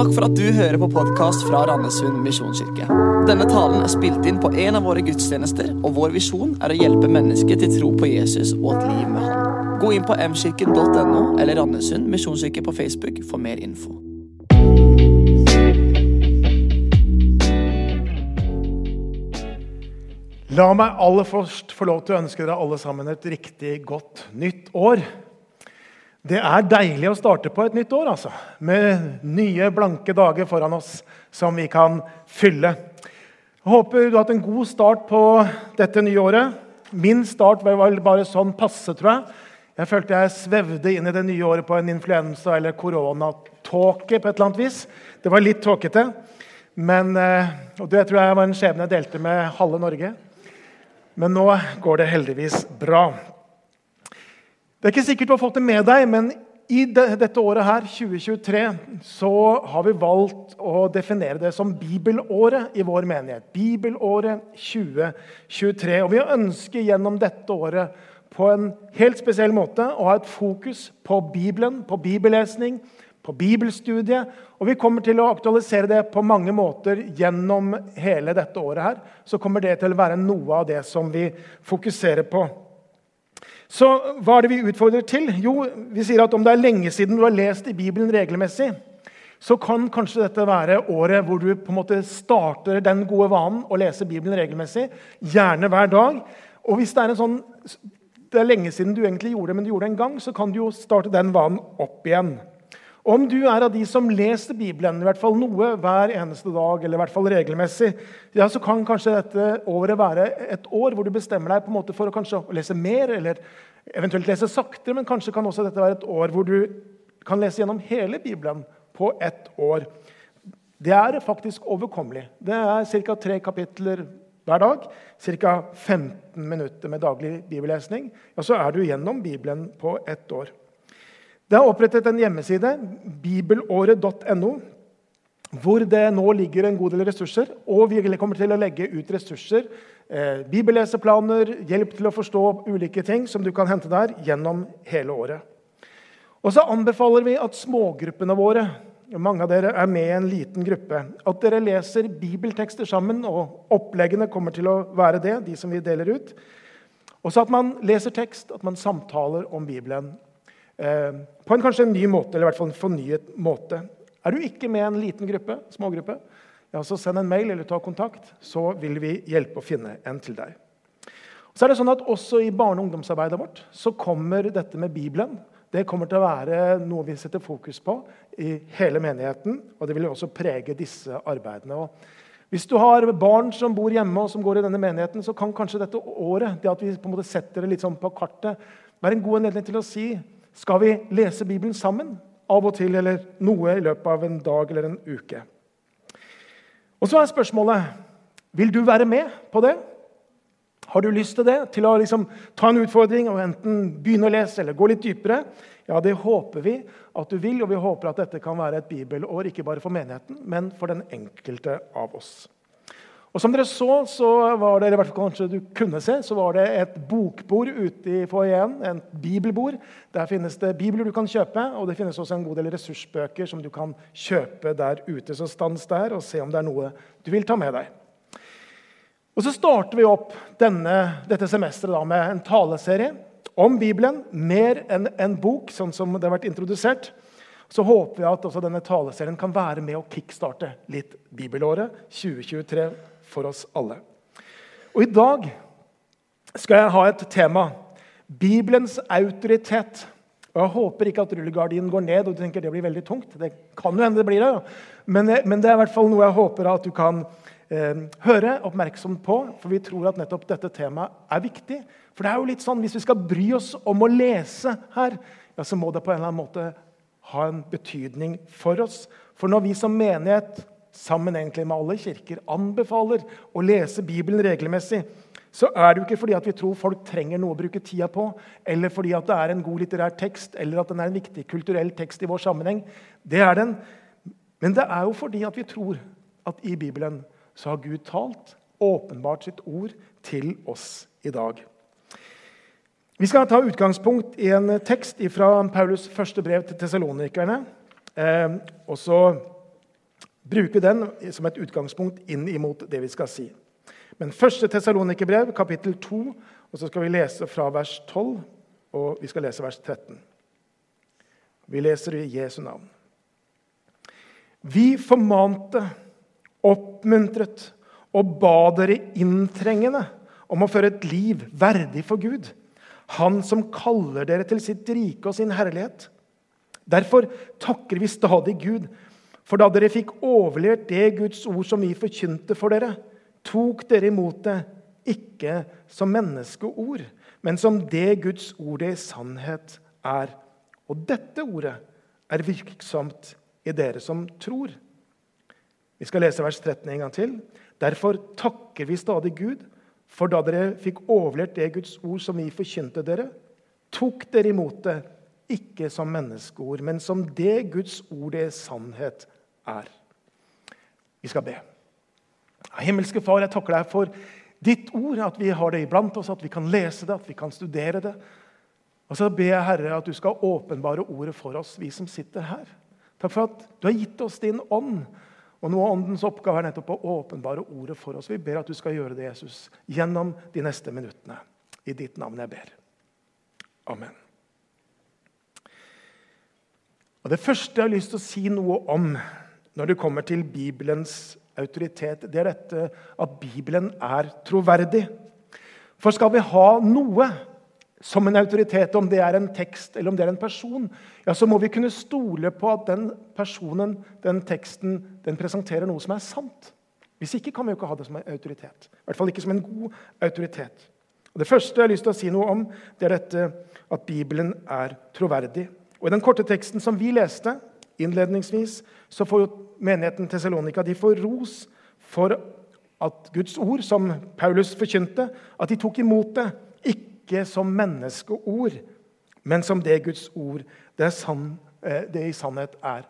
Takk for at du hører på podkast fra Randesund misjonskirke. Denne talen er spilt inn på en av våre gudstjenester, og vår visjon er å hjelpe mennesker til tro på Jesus og et liv med Han. Gå inn på mkirken.no eller Randesund misjonskirke på Facebook for mer info. La meg aller først få lov til å ønske dere alle sammen et riktig godt nytt år. Det er deilig å starte på et nytt år, altså. Med nye, blanke dager foran oss som vi kan fylle. Jeg håper du har hatt en god start på dette nye året. Min start var vel bare sånn passe, tror jeg. Jeg følte jeg svevde inn i det nye året på en influensa- eller koronatåke på et eller annet vis. Det var litt tåkete. Men, eh, og det tror jeg var en skjebne jeg delte med halve Norge. Men nå går det heldigvis bra. Det er ikke sikkert du har fått det med deg, men i dette året her, 2023, så har vi valgt å definere det som bibelåret i vår menighet. Bibelåret 2023. Og vi ønsker gjennom dette året på en helt spesiell måte å ha et fokus på Bibelen, på bibellesning, på bibelstudiet. Og vi kommer til å aktualisere det på mange måter gjennom hele dette året. her. Så kommer det til å være noe av det som vi fokuserer på. Så hva er det vi utfordrer til? Jo, vi sier at om det er lenge siden du har lest i Bibelen regelmessig, så kan kanskje dette være året hvor du på en måte starter den gode vanen å lese Bibelen regelmessig. Gjerne hver dag. Og hvis det er en sånn det er lenge siden du egentlig gjorde det, men du gjorde det en gang, så kan du jo starte den vanen opp igjen. Om du er av de som leser Bibelen i hvert fall noe hver eneste dag, eller i hvert fall regelmessig, ja, så kan kanskje dette året være et år hvor du bestemmer deg på en måte for å kanskje lese mer, eller eventuelt lese saktere, men kanskje kan også dette være et år hvor du kan lese gjennom hele Bibelen på ett år. Det er faktisk overkommelig. Det er ca. tre kapitler hver dag. Ca. 15 minutter med daglig bibellesning. Ja, så er du gjennom Bibelen på ett år. Det er opprettet en hjemmeside, bibelåret.no, hvor det nå ligger en god del ressurser. Og vi kommer til å legge ut ressurser, eh, bibelleseplaner, hjelp til å forstå ulike ting som du kan hente der gjennom hele året. Og så anbefaler vi at smågruppene våre mange av dere er med i en liten gruppe. At dere leser bibeltekster sammen, og oppleggene kommer til å være det. de som vi deler ut. Også at man leser tekst, at man samtaler om Bibelen. Eh, på en kanskje en ny måte, eller i hvert fall en fornyet måte. Er du ikke med i en liten gruppe, smågruppe, ja, så send en mail eller ta kontakt, så vil vi hjelpe å finne en til deg. Så er det sånn at Også i barne- og ungdomsarbeidet vårt så kommer dette med Bibelen det kommer til å være noe vi setter fokus på i hele menigheten. Og det vil også prege disse arbeidene. Og hvis du har barn som bor hjemme og som går i denne menigheten, så kan kanskje dette året det at vi på en måte setter det litt sånn på kartet, være en god anledning til å si skal vi lese Bibelen sammen av og til eller noe i løpet av en dag eller en uke. Og Så er spørsmålet vil du være med på det. Har du lyst til det? Til å liksom ta en utfordring og enten begynne å lese eller gå litt dypere? Ja, det håper vi at du vil, og vi håper at dette kan være et bibelår ikke bare for menigheten, men for den enkelte av oss. Og som dere så, så var det, eller i hvert fall kanskje du kunne se, så var det et bokbord ute i foajeen. En bibelbord. Der finnes det bibler du kan kjøpe, og det finnes også en god del ressursbøker som du kan kjøpe der ute. Så stans der og se om det er noe du vil ta med deg. Og Så starter vi opp denne, dette semesteret med en taleserie om Bibelen. Mer enn en bok, sånn som det har vært introdusert. Så håper jeg at også denne taleserien kan være med å kickstarte litt bibelåret 2023 for oss alle. Og I dag skal jeg ha et tema Bibelens autoritet. Og Jeg håper ikke at rullegardinen går ned og du tenker det blir veldig tungt. Det kan jo hende det blir det, men, men, det er i hvert fall noe jeg håper at du kan eh, høre oppmerksom på. For vi tror at nettopp dette temaet er viktig. For det er jo litt sånn, Hvis vi skal bry oss om å lese her, ja, så må det på en eller annen måte ha en betydning for oss. For når vi som menighet sammen egentlig med alle kirker, anbefaler å lese Bibelen regelmessig, så er det jo ikke fordi at vi tror folk trenger noe å bruke tida på, eller fordi at det er en god litterær tekst, eller at den er en viktig kulturell tekst i vår sammenheng. Det er den. Men det er jo fordi at vi tror at i Bibelen så har Gud talt, åpenbart sitt ord, til oss i dag. Vi skal ta utgangspunkt i en tekst fra Paulus' første brev til tesalonikerne. Eh, bruke den som et utgangspunkt inn imot det vi skal si. Men første Tesalonikerbrev, kapittel 2, og så skal vi lese fra vers 12, og vi skal lese vers 13. Vi leser i Jesu navn. Vi formante, oppmuntret og ba dere inntrengende om å føre et liv verdig for Gud, Han som kaller dere til sitt rike og sin herlighet. Derfor takker vi stadig Gud, for da dere fikk overlevert det Guds ord som vi forkynte for dere, tok dere imot det ikke som menneskeord, men som det Guds ord i sannhet er. Og dette ordet er virksomt i dere som tror. Vi skal lese vers 13 en gang til. Derfor takker vi stadig Gud, for da dere fikk overlevert det Guds ord som vi forkynte dere, tok dere imot det ikke som menneskeord, men som det Guds ord i sannhet er. Vi skal be. Himmelske Far, jeg takker deg for ditt ord, at vi har det iblant oss, at vi kan lese det, at vi kan studere det. Og så ber jeg Herre at du skal åpenbare ordet for oss, vi som sitter her. Takk for at du har gitt oss din ånd. Og Noe av åndens oppgave er nettopp å åpenbare ordet for oss. Vi ber at du skal gjøre det, Jesus, gjennom de neste minuttene. I ditt navn jeg ber. Amen. Og Det første jeg har lyst til å si noe om når det kommer til Bibelens autoritet, det er dette at Bibelen er troverdig. For skal vi ha noe som en autoritet, om det er en tekst eller om det er en person, ja, så må vi kunne stole på at den personen, den teksten, den presenterer noe som er sant. Hvis ikke kan vi jo ikke ha det som en autoritet. I hvert fall ikke som en god autoritet. Og det første jeg har lyst til å si noe om, det er dette at Bibelen er troverdig. Og I den korte teksten som vi leste innledningsvis, så får jo menigheten Tessalonika får ros for at Guds ord, som Paulus forkynte, at de tok imot det. Ikke som menneskeord, men som det Guds ord det, sann, eh, det i sannhet er.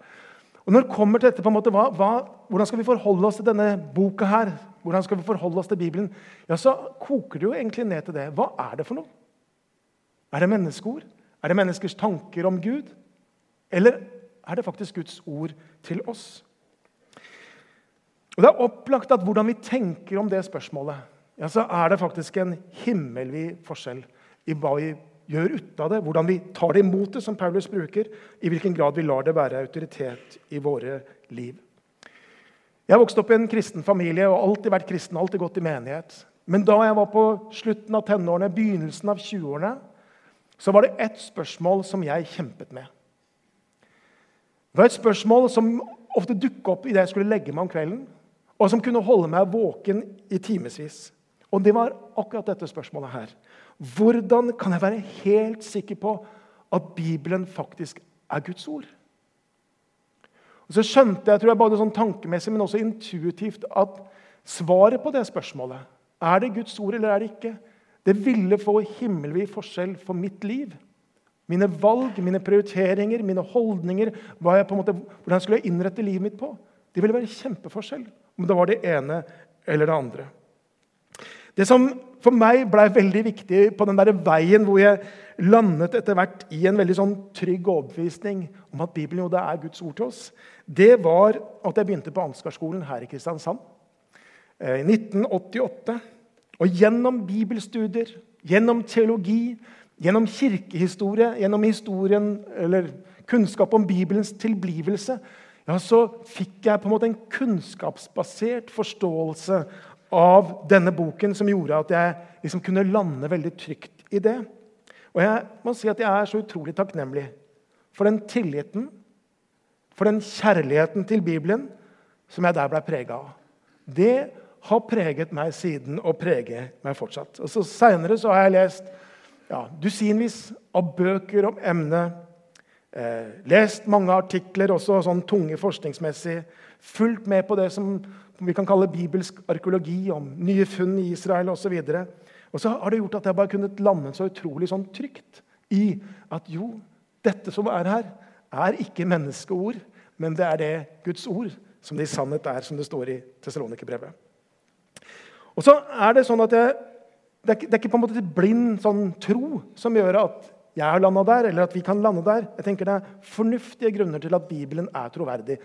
Og når det kommer til dette, på en måte, hva, hva, Hvordan skal vi forholde oss til denne boka? her? Hvordan skal vi forholde oss til Bibelen? Ja, Så koker det jo egentlig ned til det. Hva er det for noe? Er det menneskeord? Er det menneskers tanker om Gud? Eller er det faktisk Guds ord til oss? Og Det er opplagt at hvordan vi tenker om det spørsmålet, ja, så er det faktisk en himmelvid forskjell i hva vi gjør ut av det, hvordan vi tar det imot det, som Paulus bruker, i hvilken grad vi lar det være autoritet i våre liv. Jeg vokste opp i en kristen familie og alltid vært kristen, alltid gått i menighet. Men da jeg var på slutten av tenårene, begynnelsen av 20-årene, så var det ett spørsmål som jeg kjempet med. Det var et spørsmål som ofte dukket opp idet jeg skulle legge meg om kvelden, og som kunne holde meg våken i timevis. Og det var akkurat dette spørsmålet her. Hvordan kan jeg være helt sikker på at Bibelen faktisk er Guds ord? Og Så skjønte jeg tror jeg både sånn tankemessig, men også intuitivt at svaret på det spørsmålet er det Guds ord eller er det ikke, det ville få himmelvid forskjell for mitt liv. Mine valg, mine prioriteringer, mine holdninger, hva jeg på en måte, hvordan jeg innrette livet mitt på. Det ville være kjempeforskjell om det var det ene eller det andre. Det som for meg ble veldig viktig på den der veien hvor jeg landet etter hvert i en veldig sånn trygg overbevisning om at Bibelen jo det er Guds ord til oss, det var at jeg begynte på Ansgarskolen her i Kristiansand eh, i 1988. Og gjennom bibelstudier, gjennom teologi, gjennom kirkehistorie, gjennom historien, eller kunnskap om Bibelens tilblivelse, ja, så fikk jeg på en måte en kunnskapsbasert forståelse av denne boken som gjorde at jeg liksom kunne lande veldig trygt i det. Og jeg må si at jeg er så utrolig takknemlig for den tilliten, for den kjærligheten til Bibelen som jeg der ble prega av. Det har preget meg siden og preger meg fortsatt. Og så Seinere har jeg lest ja, dusinvis av bøker om emnet. Eh, lest mange artikler, også sånn tunge forskningsmessig. Fulgt med på det som vi kan kalle bibelsk arkeologi, om nye funn i Israel osv. Og, så og så har det gjort at jeg bare kunnet lande så utrolig sånn trygt i at jo, dette som er her, er ikke menneskeord, men det er det Guds ord som det i sannhet er, som det står i Tessalonikerbrevet. Og så er det sånn at jeg, det, er, det er ikke på en måte blind sånn tro som gjør at jeg har landa der, eller at vi kan lande der. Jeg tenker Det er fornuftige grunner til at Bibelen er troverdig.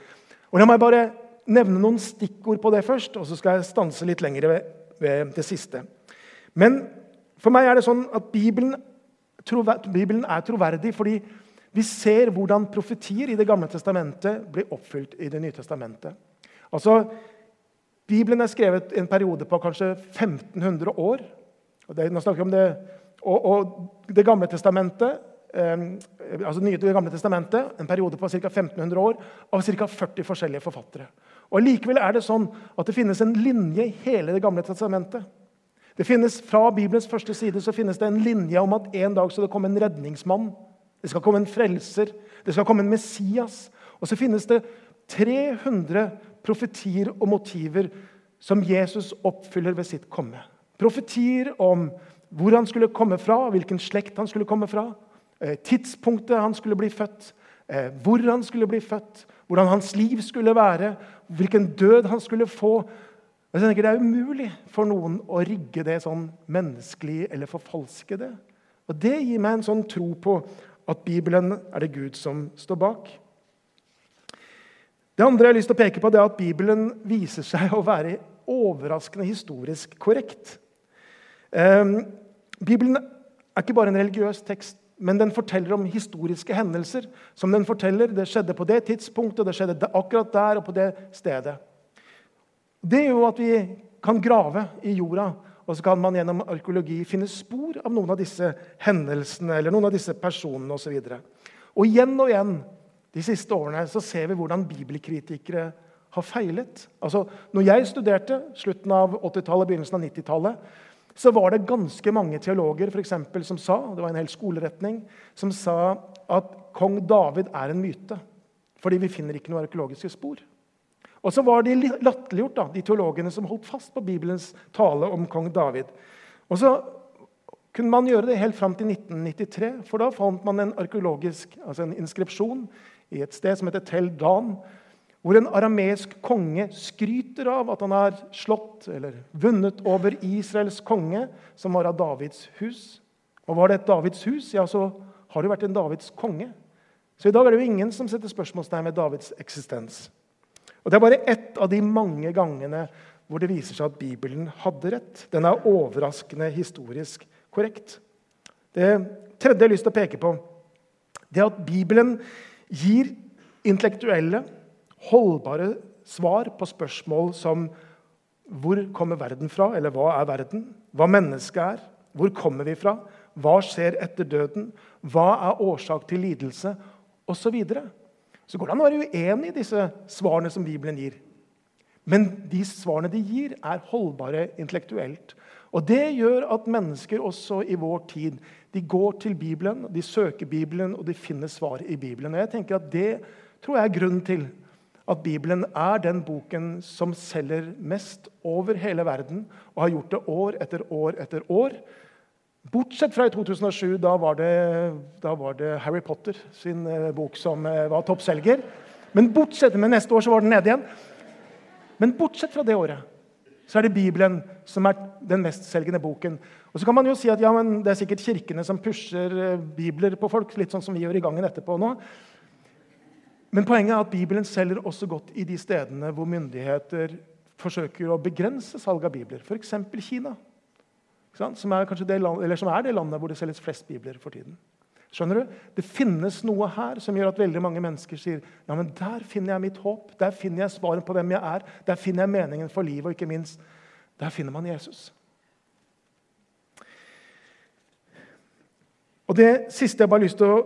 Og La meg bare nevne noen stikkord på det først, og så skal jeg stanse litt lenger ved, ved det siste. Men for meg er det sånn at Bibelen, Bibelen er troverdig fordi vi ser hvordan profetier i Det gamle testamentet blir oppfylt i Det nye testamentet. Altså, Bibelen er skrevet i en periode på kanskje 1500 år. Og det, nå snakker vi om det, og, og Det gamle testamentet eh, altså nye, det gamle testamentet, en periode på ca. 1500 år, av ca. 40 forskjellige forfattere. Og Likevel er det sånn at det finnes en linje i hele Det gamle testamentet. Det finnes, Fra Bibelens første side så finnes det en linje om at en dag skal det komme en redningsmann. Det skal komme en frelser. Det skal komme en Messias. Og så finnes det 300 profetier og motiver som Jesus oppfyller ved sitt komme. Profetier om hvor han skulle komme fra, hvilken slekt han skulle komme fra, eh, tidspunktet han skulle bli født, eh, hvor han skulle bli født, hvordan hans liv skulle være, hvilken død han skulle få. Jeg tenker Det er umulig for noen å rigge det sånn menneskelig eller forfalske det. Og Det gir meg en sånn tro på at Bibelen er det Gud som står bak. Det andre jeg har lyst til å peke på, det er at Bibelen viser seg å være overraskende historisk korrekt. Eh, Bibelen er ikke bare en religiøs tekst, men den forteller om historiske hendelser. som den forteller, Det skjedde på det tidspunktet, det skjedde akkurat der og på det stedet. Det gjør jo at vi kan grave i jorda, og så kan man gjennom arkeologi finne spor av noen av disse hendelsene eller noen av disse personene osv. Og, og igjen og igjen de siste årene så ser vi hvordan bibelkritikere har feilet. Altså, når jeg studerte slutten av 80-tallet, begynnelsen av 90-tallet, så var det ganske mange teologer for eksempel, som sa det var en hel skoleretning, som sa at kong David er en myte. Fordi vi finner ikke noen arkeologiske spor. Og så var de latterliggjort, de teologene som holdt fast på Bibelens tale om kong David. Og så kunne man gjøre det helt fram til 1993, for da fant man en arkeologisk altså en inskripsjon i et sted som heter Tel Dan, hvor en arameisk konge skryter av at han har slått eller vunnet over Israels konge, som var av Davids hus. Og var det et Davids hus, ja, så har det vært en Davids konge. Så i dag er det jo ingen som setter spørsmålstegn ved Davids eksistens. Og Det er bare ett av de mange gangene hvor det viser seg at Bibelen hadde rett. Den er overraskende historisk korrekt. Det tredje jeg har lyst til å peke på, det er at Bibelen gir intellektuelle, holdbare svar på spørsmål som hvor kommer verden fra, eller hva er verden? Hva mennesket er? Hvor kommer vi fra? Hva skjer etter døden? Hva er årsak til lidelse? Og så, så går det an å være uenig i disse svarene som Bibelen gir. Men de svarene de gir, er holdbare intellektuelt. Og Det gjør at mennesker også i vår tid de går til Bibelen, de søker Bibelen, og de finner svar i Bibelen. Og jeg tenker at Det tror jeg er grunnen til at Bibelen er den boken som selger mest over hele verden, og har gjort det år etter år etter år. Bortsett fra i 2007. Da var det, da var det Harry Potter sin eh, bok som eh, var toppselger. Men bortsett, men neste år så var den nede igjen. Men bortsett fra det året så er det Bibelen som er den mestselgende boken. Og så kan man jo si at ja, Det er sikkert kirkene som pusher eh, bibler på folk. litt sånn som vi gjør i gangen etterpå nå. Men poenget er at Bibelen selger også godt i de stedene hvor myndigheter forsøker å begrense salg av bibler, f.eks. Kina. Som er, det land, som er det landet hvor det selges flest bibler for tiden. Skjønner du? Det finnes noe her som gjør at veldig mange mennesker sier ja, men der finner jeg mitt håp, der finner jeg svaret på hvem jeg er, der finner jeg meningen for livet, og ikke minst, der finner man Jesus. Og Det siste jeg bare har lyst til å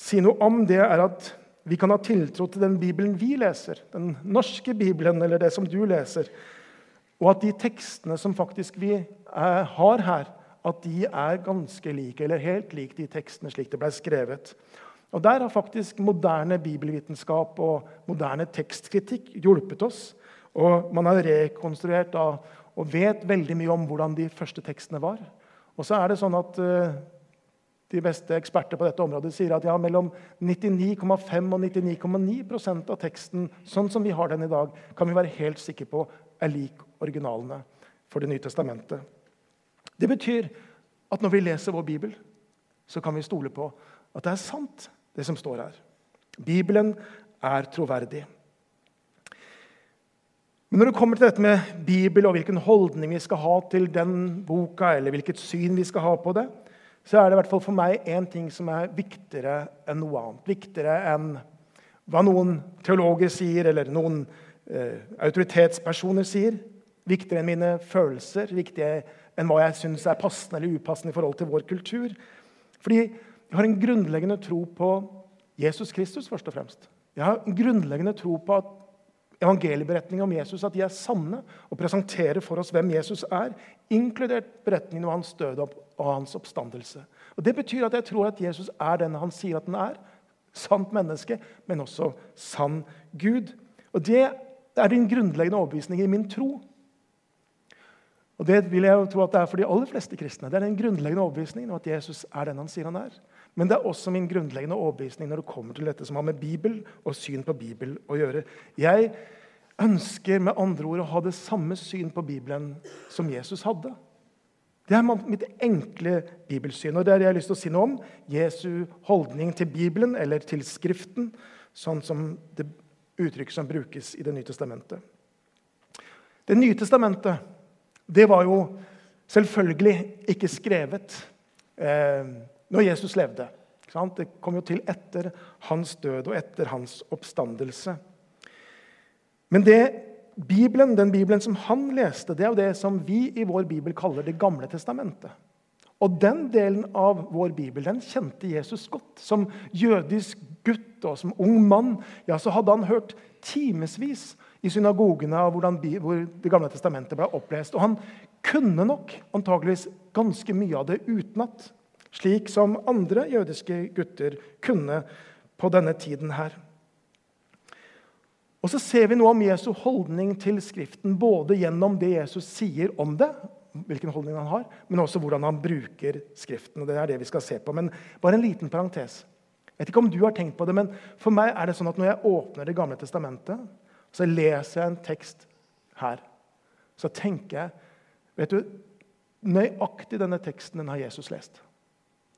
si noe om, det er at vi kan ha tiltro til den Bibelen vi leser, den norske Bibelen, eller det som du leser, og at de tekstene som faktisk vi eh, har her, at de er ganske like, eller helt like de tekstene slik det ble skrevet. Og Der har faktisk moderne bibelvitenskap og moderne tekstkritikk hjulpet oss. Og Man har rekonstruert og vet veldig mye om hvordan de første tekstene var. Og så er det sånn at uh, De beste eksperter på dette området sier at ja, mellom 99,5 og 99,9% av teksten sånn som vi har den i dag, kan vi være helt sikre på er lik originalene for Det nye testamentet. Det betyr at når vi leser vår bibel, så kan vi stole på at det er sant, det som står her. Bibelen er troverdig. Men når det kommer til dette med Bibel og hvilken holdning vi skal ha til den boka, eller hvilket syn vi skal ha på det, så er det i hvert fall for meg én ting som er viktigere enn noe annet. Viktigere enn hva noen teologer sier, eller noen eh, autoritetspersoner sier. Viktigere enn mine følelser, viktigere enn hva jeg syns er passende eller upassende i forhold til vår kultur. Fordi jeg har en grunnleggende tro på Jesus Kristus, først og fremst. Jeg har en grunnleggende tro på at evangelieberetninger om Jesus at de er sanne og presenterer for oss hvem Jesus er, inkludert beretningen om hans død og hans oppstandelse. Og Det betyr at jeg tror at Jesus er den han sier at han er. Sant menneske, men også sann Gud. Og Det er din grunnleggende overbevisning i min tro. Og Det vil jeg jo tro at det er for de aller fleste kristne. Det er den grunnleggende overbevisningen om at Jesus er den han sier han er. Men det er også min grunnleggende overbevisning når det kommer til dette som har med Bibel og syn på Bibel å gjøre. Jeg ønsker med andre ord å ha det samme syn på Bibelen som Jesus hadde. Det er mitt enkle bibelsyn. og Det er det jeg har lyst til å si noe om. Jesu holdning til Bibelen, eller til Skriften, sånn som det uttrykket som brukes i Det nye testamentet. Det nye testamentet det var jo selvfølgelig ikke skrevet eh, når Jesus levde. Det kom jo til etter hans død og etter hans oppstandelse. Men det Bibelen, den Bibelen som han leste, det er jo det som vi i vår bibel kaller Det gamle testamentet. Og Den delen av vår bibel den kjente Jesus godt. Som jødisk gutt og som ung mann ja, så hadde han hørt timevis i synagogene av hvordan hvor Det gamle testamentet ble opplest. Og han kunne nok antageligvis ganske mye av det utenat slik som andre jødiske gutter kunne på denne tiden her. Og så ser vi noe om Jesu holdning til Skriften, både gjennom det Jesus sier om det, hvilken holdning han har, men også hvordan han bruker Skriften. og Det er det vi skal se på. Men bare en liten parentes. Jeg vet ikke om du har tenkt på det, men For meg er det sånn at når jeg åpner Det gamle testamentet, så leser jeg en tekst her, så tenker jeg vet du, Nøyaktig denne teksten den har Jesus lest.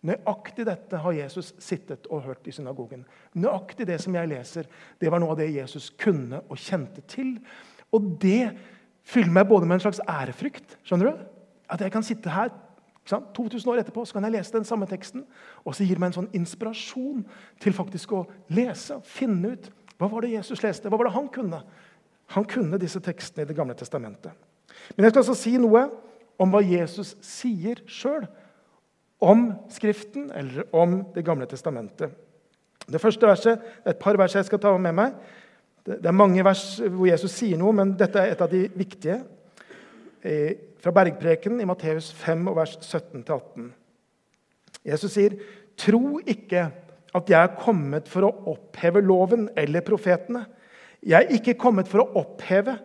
Nøyaktig dette har Jesus sittet og hørt i synagogen. Nøyaktig det som jeg leser, det var noe av det Jesus kunne og kjente til. Og det fyller meg både med en slags ærefrykt. skjønner du? At jeg kan sitte her 2000 år etterpå så kan jeg lese den samme teksten, og så gir det meg en sånn inspirasjon til faktisk å lese finne ut hva var det Jesus leste. Hva var det han kunne? Han kunne disse tekstene i Det gamle testamentet. Men jeg skal altså si noe om hva Jesus sier sjøl om Skriften eller om Det gamle testamentet. Det første verset, er et par vers jeg skal ta med meg. Det er mange vers hvor Jesus sier noe, men dette er et av de viktige. Fra Bergpreken i Matteus 5, vers 17-18. Jesus sier, 'Tro ikke at jeg er kommet for å oppheve loven eller profetene.' 'Jeg er ikke kommet for å oppheve,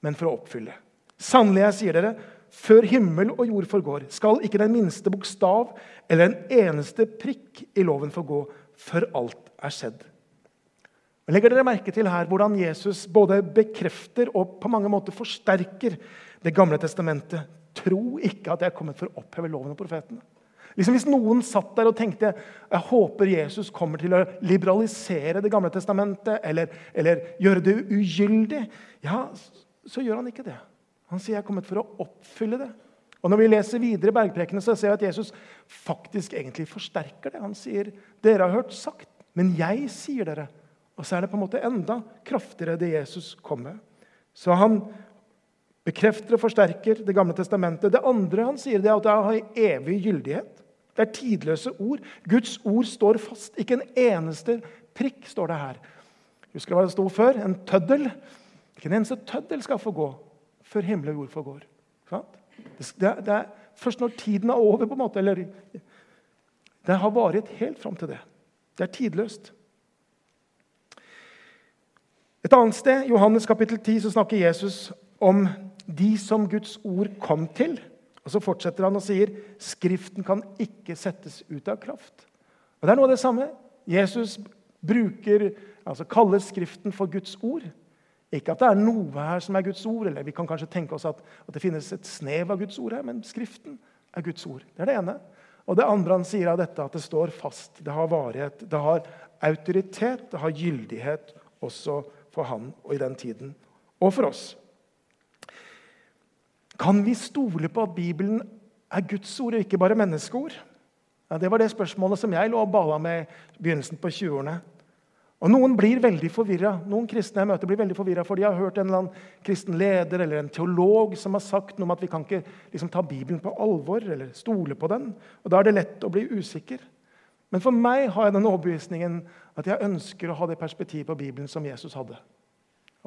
men for å oppfylle.' Sannelig, jeg sier dere, før himmel og jord forgår, skal ikke den minste bokstav eller en eneste prikk i loven forgå før alt er skjedd. Legger dere merke til her hvordan Jesus både bekrefter og på mange måter forsterker Det gamle testamentet? Tro ikke at jeg er kommet for å oppheve loven og profetene. Liksom Hvis noen satt der og tenkte jeg håper Jesus kommer til å liberalisere Det gamle testamentet eller, eller gjøre det ugyldig, ja, så gjør han ikke det. Han sier jeg er kommet for å oppfylle det. Og Når vi leser videre bergprekene, så ser vi at Jesus faktisk egentlig forsterker det. Han sier dere har hørt sagt, men jeg sier dere. Og så er det på en måte enda kraftigere det Jesus kom med. Så han bekrefter og forsterker Det gamle testamentet. Det andre han sier, det er at det har evig gyldighet. Det er tidløse ord. Guds ord står fast. Ikke en eneste prikk står det her. Husker du hva det sto før? En tøddel. Ikke en eneste tøddel skal få gå før himmel og jord forgår. Det, er først når tiden er over, på en måte, eller Det har varighet helt fram til det. Det er tidløst. Et annet sted, Johannes kapittel 10, så snakker Jesus om de som Guds ord kom til. Og Så fortsetter han og sier Skriften kan ikke settes ut av kraft. Og Det er noe av det samme. Jesus bruker, altså kaller Skriften for Guds ord. Ikke at det er noe her som er Guds ord, eller vi kan kanskje tenke oss at, at, det finnes et snev av Guds ord her, men Skriften er Guds ord. Det er det ene. Og det andre han sier av dette, at det står fast, det har varighet, det har autoritet, det har gyldighet også for han og i den tiden og for oss. Kan vi stole på at Bibelen er Guds ord og ikke bare menneskeord? Ja, det var det spørsmålet som jeg lå og bala med i begynnelsen på 20-årene. Og Noen blir veldig forvirra. Noen kristne jeg møter blir veldig forvirra, for de har hørt en eller annen kristen leder eller en teolog som har sagt noe om at vi kan ikke liksom, ta Bibelen på alvor eller stole på den. Og Da er det lett å bli usikker. Men for meg har jeg den overbevisningen at jeg ønsker å ha det perspektivet på Bibelen som Jesus hadde.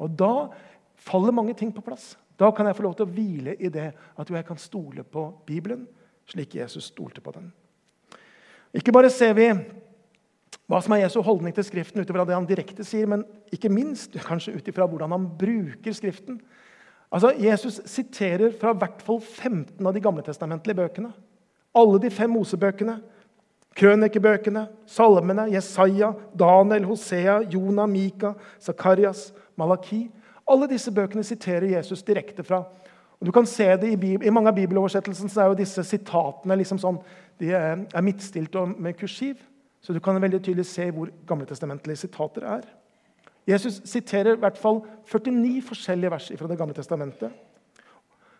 Og Da faller mange ting på plass. Da kan jeg få lov til å hvile i det at jeg kan stole på Bibelen slik Jesus stolte på den. Ikke bare ser vi hva som er Jesu holdning til Skriften ut det han direkte sier, men ikke minst kanskje ut ifra hvordan han bruker Skriften. Altså, Jesus siterer fra hvert fall 15 av de gamle testamentlige bøkene. Alle de fem Mosebøkene, krønikebøkene, salmene, Jesaja, Daniel, Hosea, Jonah, Mika, Zakarias, Malaki. Alle disse bøkene siterer Jesus direkte fra. Og du kan se det I, i mange av bibeloversettelsene så er jo disse sitatene liksom sånn, de er, er midtstilt med kursiv. Så du kan veldig tydelig se hvor gamletestamentlige sitater er. Jesus siterer i hvert fall 49 forskjellige vers fra Det gamle testamentet.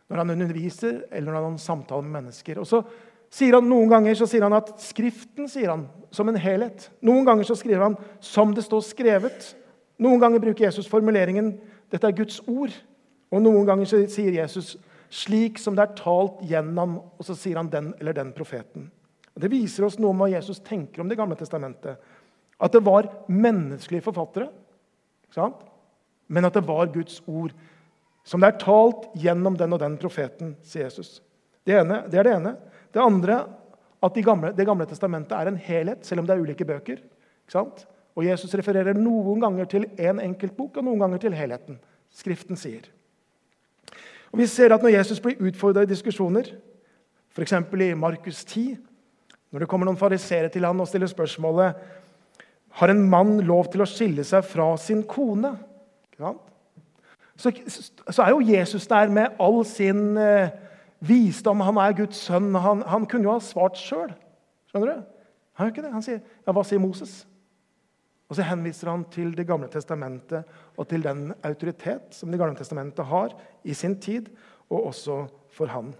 Når han underviser eller når han samtaler med mennesker. Og så sier han Noen ganger så sier han at Skriften sier han som en helhet. Noen ganger så skriver han 'som det står skrevet'. Noen ganger bruker Jesus formuleringen 'dette er Guds ord'. Og noen ganger så sier Jesus 'slik som det er talt gjennom', og så sier han 'den eller den profeten'. Det viser oss noe om hva Jesus tenker om Det gamle testamentet. At det var menneskelige forfattere, men at det var Guds ord. Som det er talt gjennom den og den profeten, sier Jesus. Det, ene, det er det ene. Det andre at de gamle, Det gamle testamentet er en helhet, selv om det er ulike bøker. Og Jesus refererer noen ganger til én en enkelt bok og noen ganger til helheten. Skriften sier. Og Vi ser at når Jesus blir utfordra i diskusjoner, f.eks. i Markus 10, når det kommer noen fariseere til han og stiller spørsmålet har en mann lov til å skille seg fra sin kone. Så, så er jo Jesus der med all sin eh, visdom. Han er Guds sønn. Han, han kunne jo ha svart sjøl. Skjønner du? Han ikke det. Han sier, ja, 'Hva sier Moses?' Og Så henviser han til Det gamle testamentet og til den autoritet som Det gamle testamentet har i sin tid, og også for han.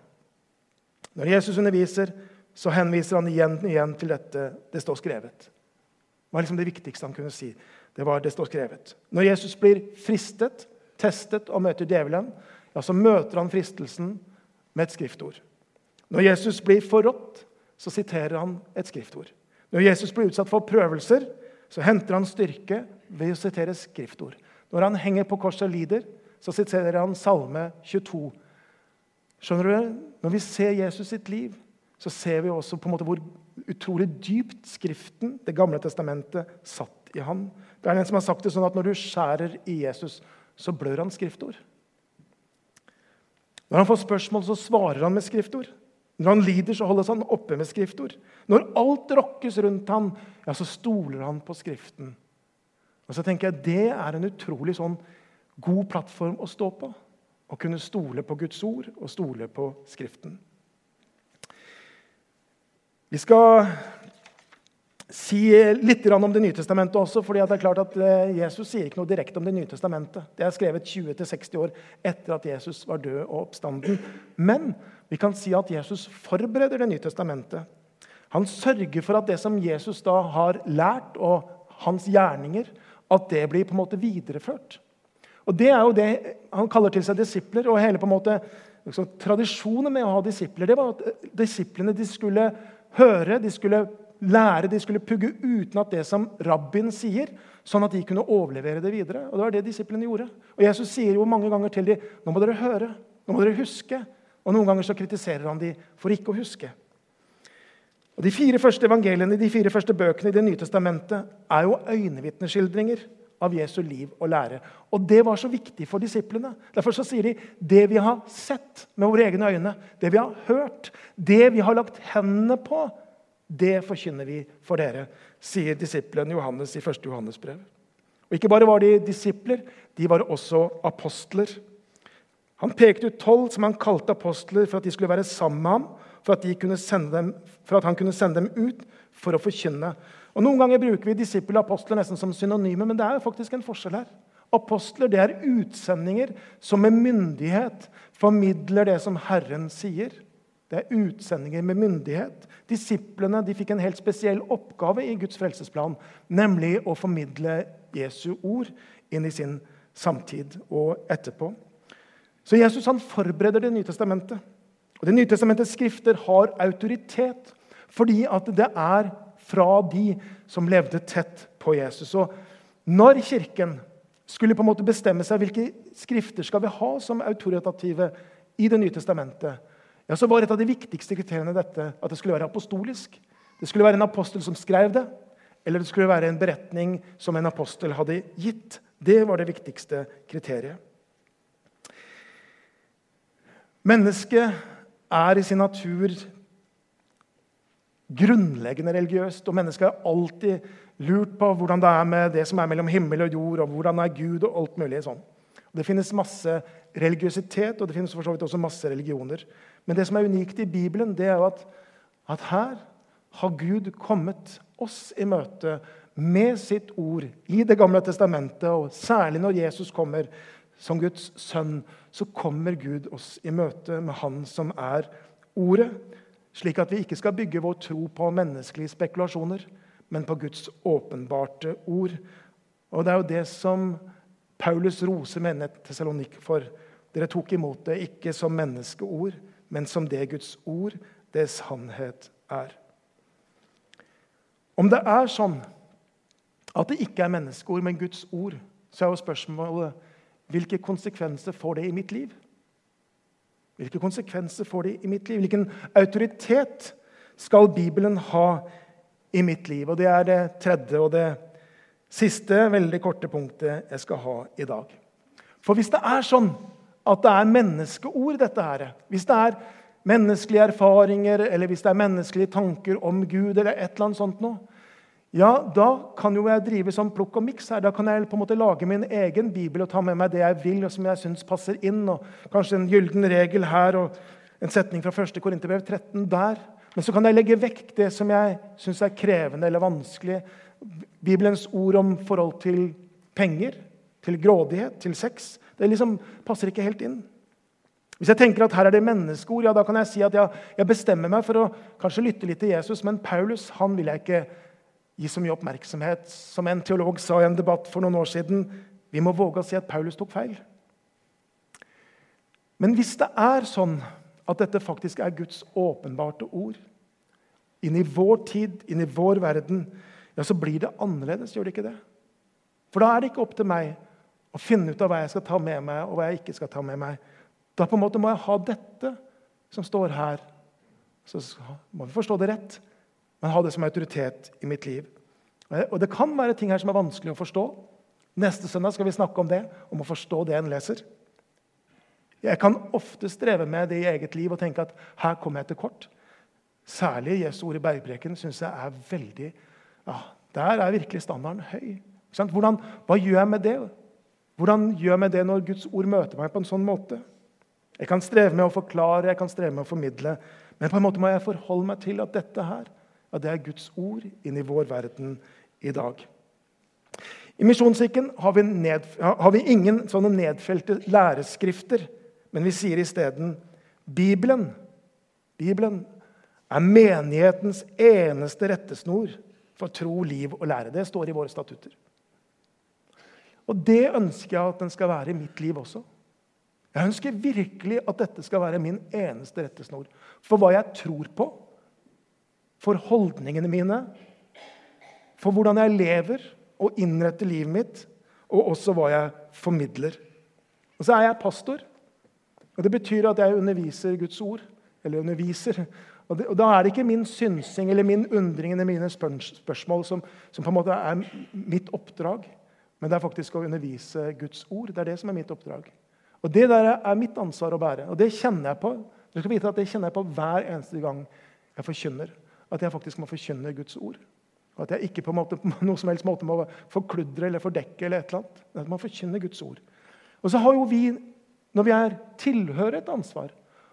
Når Jesus underviser, så henviser han igjen og igjen til dette det står skrevet. Det var liksom det viktigste han kunne si. Det var det står skrevet. Når Jesus blir fristet, testet og møter djevelen, ja, så møter han fristelsen med et skriftord. Når Jesus blir forrådt, så siterer han et skriftord. Når Jesus blir utsatt for prøvelser, så henter han styrke ved å sitere skriftord. Når han henger på korset og lider, så siterer han Salme 22. Skjønner du? Når vi ser Jesus sitt liv, så ser vi også på en måte hvor utrolig dypt Skriften, Det gamle testamentet, satt i han. Det er en som har sagt det sånn at når du skjærer i Jesus, så blør han skriftord. Når han får spørsmål, så svarer han med skriftord. Når han lider, så holdes han oppe med skriftord. Når alt rokkes rundt ham, ja, så stoler han på Skriften. Og så tenker jeg, Det er en utrolig sånn god plattform å stå på. Å kunne stole på Guds ord og stole på Skriften. Vi skal si litt om Det nye testamentet også. fordi det er klart at eh, Jesus sier ikke noe direkte om Det nye testamentet. Det er skrevet 20-60 år etter at Jesus var død og oppstanden. Men vi kan si at Jesus forbereder Det nye testamentet. Han sørger for at det som Jesus da har lært, og hans gjerninger, at det blir på en måte videreført. Og Det er jo det han kaller til seg disipler. og hele på en måte liksom, Tradisjonen med å ha disipler det var at eh, disiplene de skulle høre, de skulle lære, de skulle pugge uten at det som rabbien sier, sånn at de kunne overlevere det videre. Og Det var det disiplene gjorde. Og Jesus sier jo mange ganger til dem nå må dere høre, nå må dere huske. Og Noen ganger så kritiserer han dem for ikke å huske. Og De fire første evangeliene de fire første bøkene i Det nye testamentet er jo øyenvitneskildringer av Jesu liv og lære. Og Det var så viktig for disiplene. Derfor så sier de det vi har sett med våre egne øyne, det vi har hørt, det vi har lagt hendene på, det forkynner vi for dere, sier disiplene Johannes i 1. Johannes brev. Og Ikke bare var de disipler, de var også apostler. Han pekte ut tolv som han kalte apostler for at de skulle være sammen med ham, for at, dem, for at han kunne sende dem ut for å forkynne. Og Noen ganger bruker vi disipler og apostler nesten som synonyme, men det er jo faktisk en forskjell her. Apostler det er utsendinger som med myndighet formidler det som Herren sier. Det er utsendinger med myndighet. Disiplene de fikk en helt spesiell oppgave i Guds frelsesplan, nemlig å formidle Jesu ord inn i sin samtid og etterpå. Så Jesus han forbereder Det nye testamentet. Og Det nye testamentets skrifter har autoritet fordi at det er fra de som levde tett på Jesus. Og når Kirken skulle på en måte bestemme seg hvilke skrifter skal vi ha som autoritative i Det nye testamentet, ja, så var et av de viktigste kriteriene dette at det skulle være apostolisk. Det skulle være en apostel som skrev det, eller det skulle være en beretning som en apostel hadde gitt. Det var det viktigste kriteriet. Mennesket er i sin natur grunnleggende religiøst. Og mennesket har alltid lurt på hvordan det er med det som er mellom himmel og jord, og hvordan er Gud og alt mulig sånn. Det finnes masse religiøsitet, og det finnes for så vidt også masse religioner. Men det som er unikt i Bibelen, det er jo at, at her har Gud kommet oss i møte med sitt ord i Det gamle testamentet, og særlig når Jesus kommer som Guds sønn, så kommer Gud oss i møte med Han som er Ordet, slik at vi ikke skal bygge vår tro på menneskelige spekulasjoner, men på Guds åpenbarte ord. Og Det er jo det som Paulus roser menigheten Salonik for. Dere tok imot det ikke som menneskeord, men som det Guds ord, det sannhet er. Om det er sånn at det ikke er menneskeord, men Guds ord, så er jo spørsmålet hvilke konsekvenser får det i mitt liv? Hvilke konsekvenser får det i mitt liv? Hvilken autoritet skal Bibelen ha i mitt liv? Og Det er det tredje og det siste veldig korte punktet jeg skal ha i dag. For hvis det er sånn at det er menneskeord, dette her, hvis det er menneskelige erfaringer eller hvis det er menneskelige tanker om Gud, eller et eller annet sånt noe, ja, da kan jo jeg drive som plukk og miks her. Da kan jeg på en måte lage min egen bibel og ta med meg det jeg vil, og som jeg syns passer inn. og Kanskje en gylden regel her og en setning fra 1. Korinterbrev 13 der. Men så kan jeg legge vekk det som jeg syns er krevende eller vanskelig. Bibelens ord om forhold til penger, til grådighet, til sex. Det liksom passer ikke helt inn. Hvis jeg tenker at her er det menneskeord, ja, da kan jeg si at jeg, jeg bestemmer meg for å kanskje lytte litt til Jesus, men Paulus han vil jeg ikke gi så mye oppmerksomhet. Som en teolog sa i en debatt for noen år siden vi må våge å si at Paulus tok feil. Men hvis det er sånn at dette faktisk er Guds åpenbarte ord inn i vår tid, inn i vår verden, ja, så blir det annerledes, gjør det ikke det? For da er det ikke opp til meg å finne ut av hva jeg skal ta med meg, og hva jeg ikke skal ta med meg. Da på en måte må jeg ha dette som står her. Så må vi forstå det rett men ha det som autoritet i mitt liv. Og Det kan være ting her som er vanskelig å forstå. Neste søndag skal vi snakke om det, om å forstå det en leser. Jeg kan ofte streve med det i eget liv og tenke at her kommer jeg til kort. Særlig Jesu ord i bergpreken syns jeg er veldig ja, Der er virkelig standarden høy. Hvordan, hva gjør jeg med det? Hvordan gjør jeg med det når Guds ord møter meg på en sånn måte? Jeg kan streve med å forklare, jeg kan streve med å formidle, men på en måte må jeg forholde meg til at dette her at det er Guds ord inn i vår verden i dag. I Misjonskirken har, har, vi ingen sånne nedfelte læreskrifter, men vi sier isteden Bibelen. Bibelen er menighetens eneste rettesnor for tro, liv og lære. Det står i våre statutter. Og det ønsker jeg at den skal være i mitt liv også. Jeg ønsker virkelig at dette skal være min eneste rettesnor for hva jeg tror på, for holdningene mine, for hvordan jeg lever og innretter livet mitt, og også hva jeg formidler. Og så er jeg pastor. og Det betyr at jeg underviser Guds ord. Eller underviser. Og, det, og Da er det ikke min synsing eller min undring eller mine spørsmål som, som, på en måte er mitt oppdrag, men det er faktisk å undervise Guds ord. Det er det som er mitt oppdrag. Og Det der er mitt ansvar å bære. Og det kjenner jeg på. Du skal vite at det kjenner jeg på hver eneste gang jeg forkynner at jeg faktisk må forkynne Guds ord. At jeg ikke på, måte, på noe som helst måte må forkludre eller fordekke. eller et eller annet. At man forkynner Guds ord. Og så har jo vi, når vi er tilhører, et ansvar.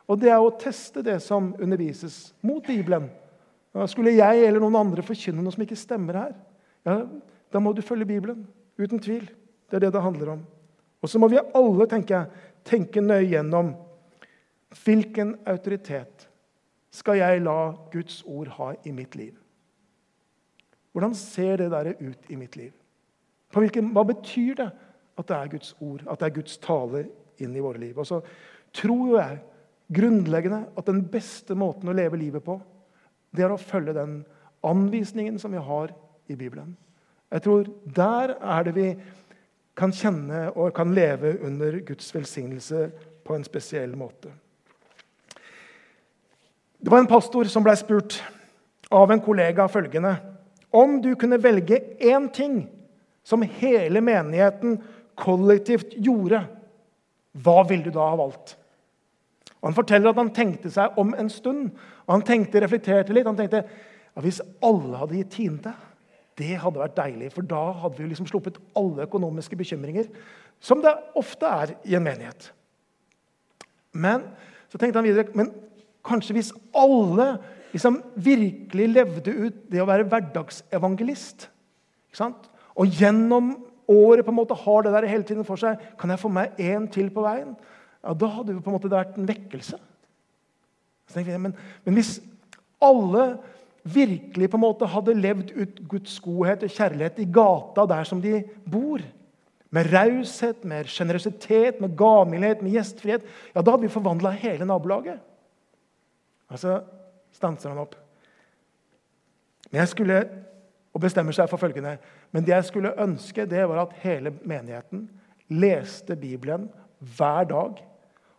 Og det er å teste det som undervises mot Bibelen. Skulle jeg eller noen andre forkynne noe som ikke stemmer her, ja, da må du følge Bibelen. Uten tvil. Det er det det handler om. Og så må vi alle tenke, tenke nøye gjennom hvilken autoritet skal jeg la Guds ord ha i mitt liv. Hvordan ser det der ut i mitt liv? Hvilken, hva betyr det at det er Guds ord, at det er Guds tale inn i våre liv? Og så tror jeg grunnleggende at den beste måten å leve livet på, det er å følge den anvisningen som vi har i Bibelen. Jeg tror der er det vi kan kjenne og kan leve under Guds velsignelse på en spesiell måte. Det var en pastor som ble spurt av en kollega følgende Om du kunne velge én ting som hele menigheten kollektivt gjorde, hva ville du da ha valgt? Og Han forteller at han tenkte seg om en stund. og Han tenkte, reflekterte litt. Han tenkte ja, hvis alle hadde gitt tiende, det hadde vært deilig. For da hadde vi liksom sluppet alle økonomiske bekymringer, som det ofte er i en menighet. Men så tenkte han videre men kanskje hvis alle liksom virkelig levde ut det å være hverdagsevangelist Og gjennom året på en måte har det der hele tiden for seg Kan jeg få meg én til på veien? Ja, Da hadde det på en måte vært en vekkelse. Jeg, men, men hvis alle virkelig på en måte hadde levd ut Guds godhet og kjærlighet i gata der som de bor, med raushet, med sjenerøsitet, med gavmildhet, med gjestfrihet, ja, da hadde vi forvandla hele nabolaget. Og så stanser han opp. Men jeg skulle, og bestemmer seg for følgende Men det jeg skulle ønske, det var at hele menigheten leste Bibelen hver dag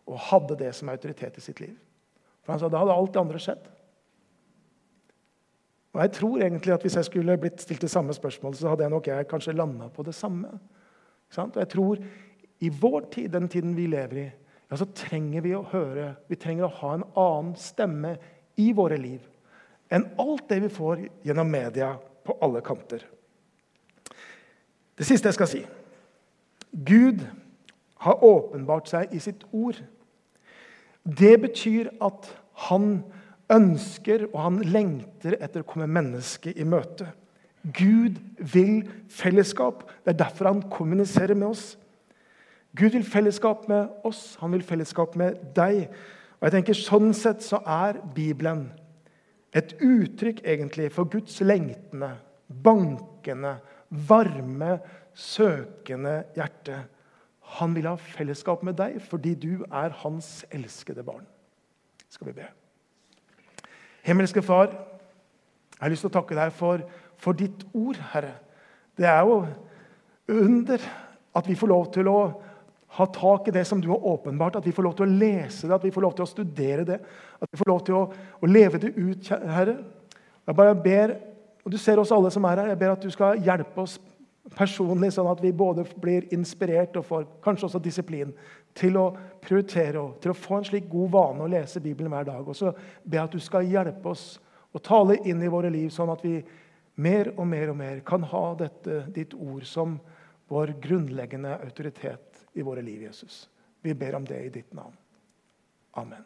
og hadde det som autoritet i sitt liv. For han sa da hadde alt det andre skjedd. Og jeg tror egentlig at Hvis jeg skulle blitt stilt det samme spørsmålet, så hadde jeg nok jeg kanskje landa på det samme. Og jeg tror i vår tid, den tiden vi lever i, ja, så trenger vi å høre Vi trenger å ha en annen stemme i våre liv enn alt det vi får gjennom media på alle kanter. Det siste jeg skal si Gud har åpenbart seg i sitt ord. Det betyr at han ønsker og han lengter etter å komme mennesket i møte. Gud vil fellesskap. Det er derfor han kommuniserer med oss. Gud vil fellesskap med oss, han vil fellesskap med deg. Og jeg tenker Sånn sett så er Bibelen et uttrykk egentlig for Guds lengtende, bankende, varme, søkende hjerte. Han vil ha fellesskap med deg fordi du er hans elskede barn. Skal vi be. Himmelske Far, jeg har lyst til å takke deg for, for ditt ord, Herre. Det er jo under at vi får lov til å ha tak i det som du har åpenbart, at vi får lov til å lese det, at vi får lov til å studere det, at vi får lov til å, å leve det ut, Herre. Jeg bare ber, og Du ser oss alle som er her. Jeg ber at du skal hjelpe oss personlig, sånn at vi både blir inspirert og får kanskje også disiplin til å prioritere og til å få en slik god vane å lese Bibelen hver dag. Og så ber jeg at du skal hjelpe oss å tale inn i våre liv, sånn at vi mer og mer og mer kan ha dette, ditt ord som vår grunnleggende autoritet i våre liv, Jesus. Vi ber om det i ditt navn. Amen.